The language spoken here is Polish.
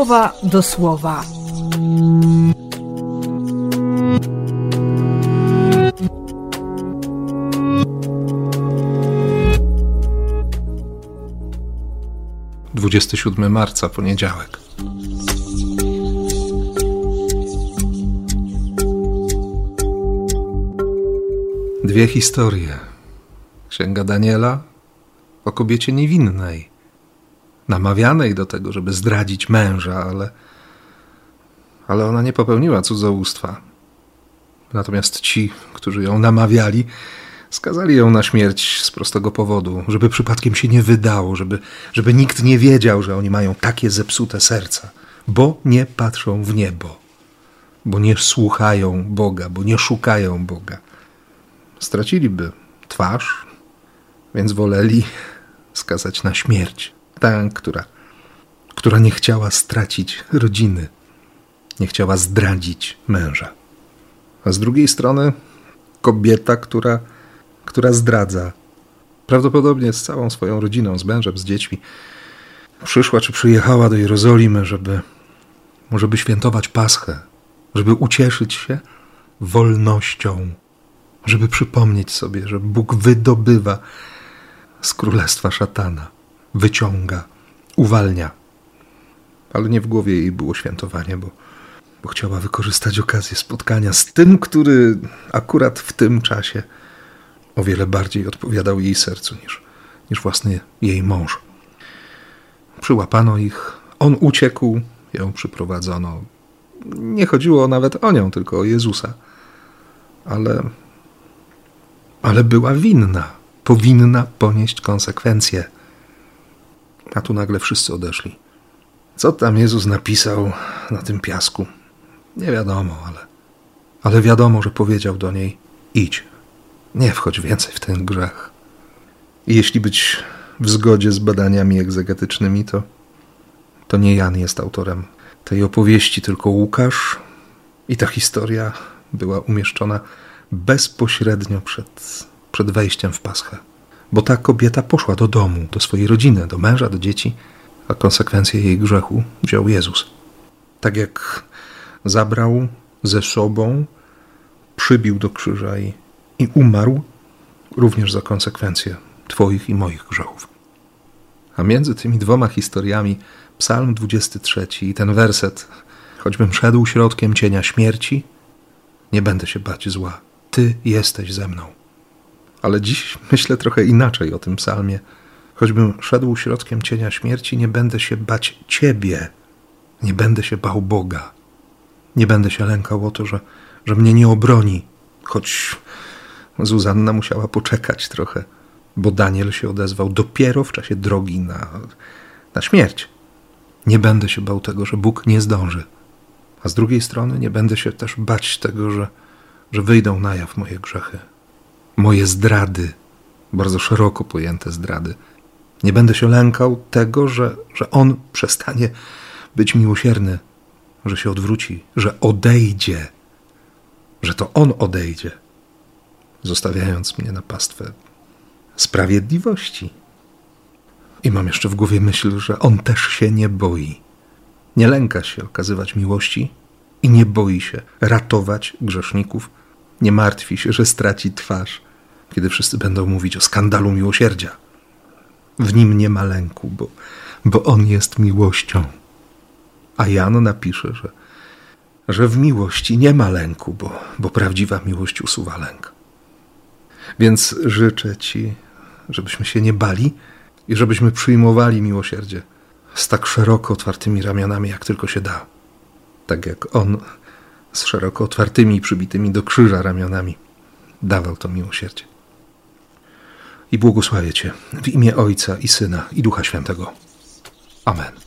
słowa do słowa. Dwudziesty siódmy marca, poniedziałek. Dwie historie. Księga Daniela o kobiecie niewinnej, namawianej do tego, żeby zdradzić męża, ale, ale ona nie popełniła cudzołóstwa. Natomiast ci, którzy ją namawiali, skazali ją na śmierć z prostego powodu, żeby przypadkiem się nie wydało, żeby, żeby nikt nie wiedział, że oni mają takie zepsute serca, bo nie patrzą w niebo, bo nie słuchają Boga, bo nie szukają Boga. Straciliby twarz, więc woleli skazać na śmierć tę, która, która nie chciała stracić rodziny, nie chciała zdradzić męża. A z drugiej strony kobieta, która, która zdradza, prawdopodobnie z całą swoją rodziną, z mężem, z dziećmi, przyszła czy przyjechała do Jerozolimy, żeby, żeby świętować Paschę, żeby ucieszyć się wolnością, żeby przypomnieć sobie, że Bóg wydobywa z królestwa szatana, wyciąga, uwalnia. Ale nie w głowie jej było świętowanie, bo, bo chciała wykorzystać okazję spotkania z tym, który akurat w tym czasie o wiele bardziej odpowiadał jej sercu niż, niż własny jej mąż. Przyłapano ich, on uciekł, ją przyprowadzono. Nie chodziło nawet o nią, tylko o Jezusa. Ale, ale była winna powinna ponieść konsekwencje. A tu nagle wszyscy odeszli. Co tam Jezus napisał na tym piasku? Nie wiadomo, ale, ale wiadomo, że powiedział do niej: idź, nie wchodź więcej w ten grzech. I jeśli być w zgodzie z badaniami egzegetycznymi, to, to nie Jan jest autorem tej opowieści, tylko Łukasz. I ta historia była umieszczona bezpośrednio przed przed wejściem w Paschę. Bo ta kobieta poszła do domu, do swojej rodziny, do męża, do dzieci, a konsekwencje jej grzechu wziął Jezus. Tak jak zabrał ze sobą, przybił do krzyża i, i umarł, również za konsekwencje Twoich i moich grzechów. A między tymi dwoma historiami, Psalm 23 i ten werset, choćbym szedł środkiem cienia śmierci, nie będę się bać zła. Ty jesteś ze mną. Ale dziś myślę trochę inaczej o tym psalmie. Choćbym szedł środkiem cienia śmierci, nie będę się bać Ciebie, nie będę się bał Boga. Nie będę się lękał o to, że, że mnie nie obroni, choć Zuzanna musiała poczekać trochę, bo Daniel się odezwał dopiero w czasie drogi na, na śmierć. Nie będę się bał tego, że Bóg nie zdąży. A z drugiej strony nie będę się też bać tego, że, że wyjdą na jaw moje grzechy, moje zdrady, bardzo szeroko pojęte zdrady. Nie będę się lękał tego, że, że On przestanie być miłosierny, że się odwróci, że odejdzie, że to On odejdzie, zostawiając mnie na pastwę sprawiedliwości. I mam jeszcze w głowie myśl, że On też się nie boi. Nie lęka się okazywać miłości i nie boi się ratować grzeszników, nie martwi się, że straci twarz kiedy wszyscy będą mówić o skandalu miłosierdzia. W nim nie ma lęku, bo, bo on jest miłością. A Jan napisze, że, że w miłości nie ma lęku, bo, bo prawdziwa miłość usuwa lęk. Więc życzę Ci, żebyśmy się nie bali i żebyśmy przyjmowali miłosierdzie z tak szeroko otwartymi ramionami, jak tylko się da. Tak jak On z szeroko otwartymi, przybitymi do krzyża ramionami dawał to miłosierdzie i błogosławię Cię w imię Ojca i Syna i Ducha Świętego. Amen.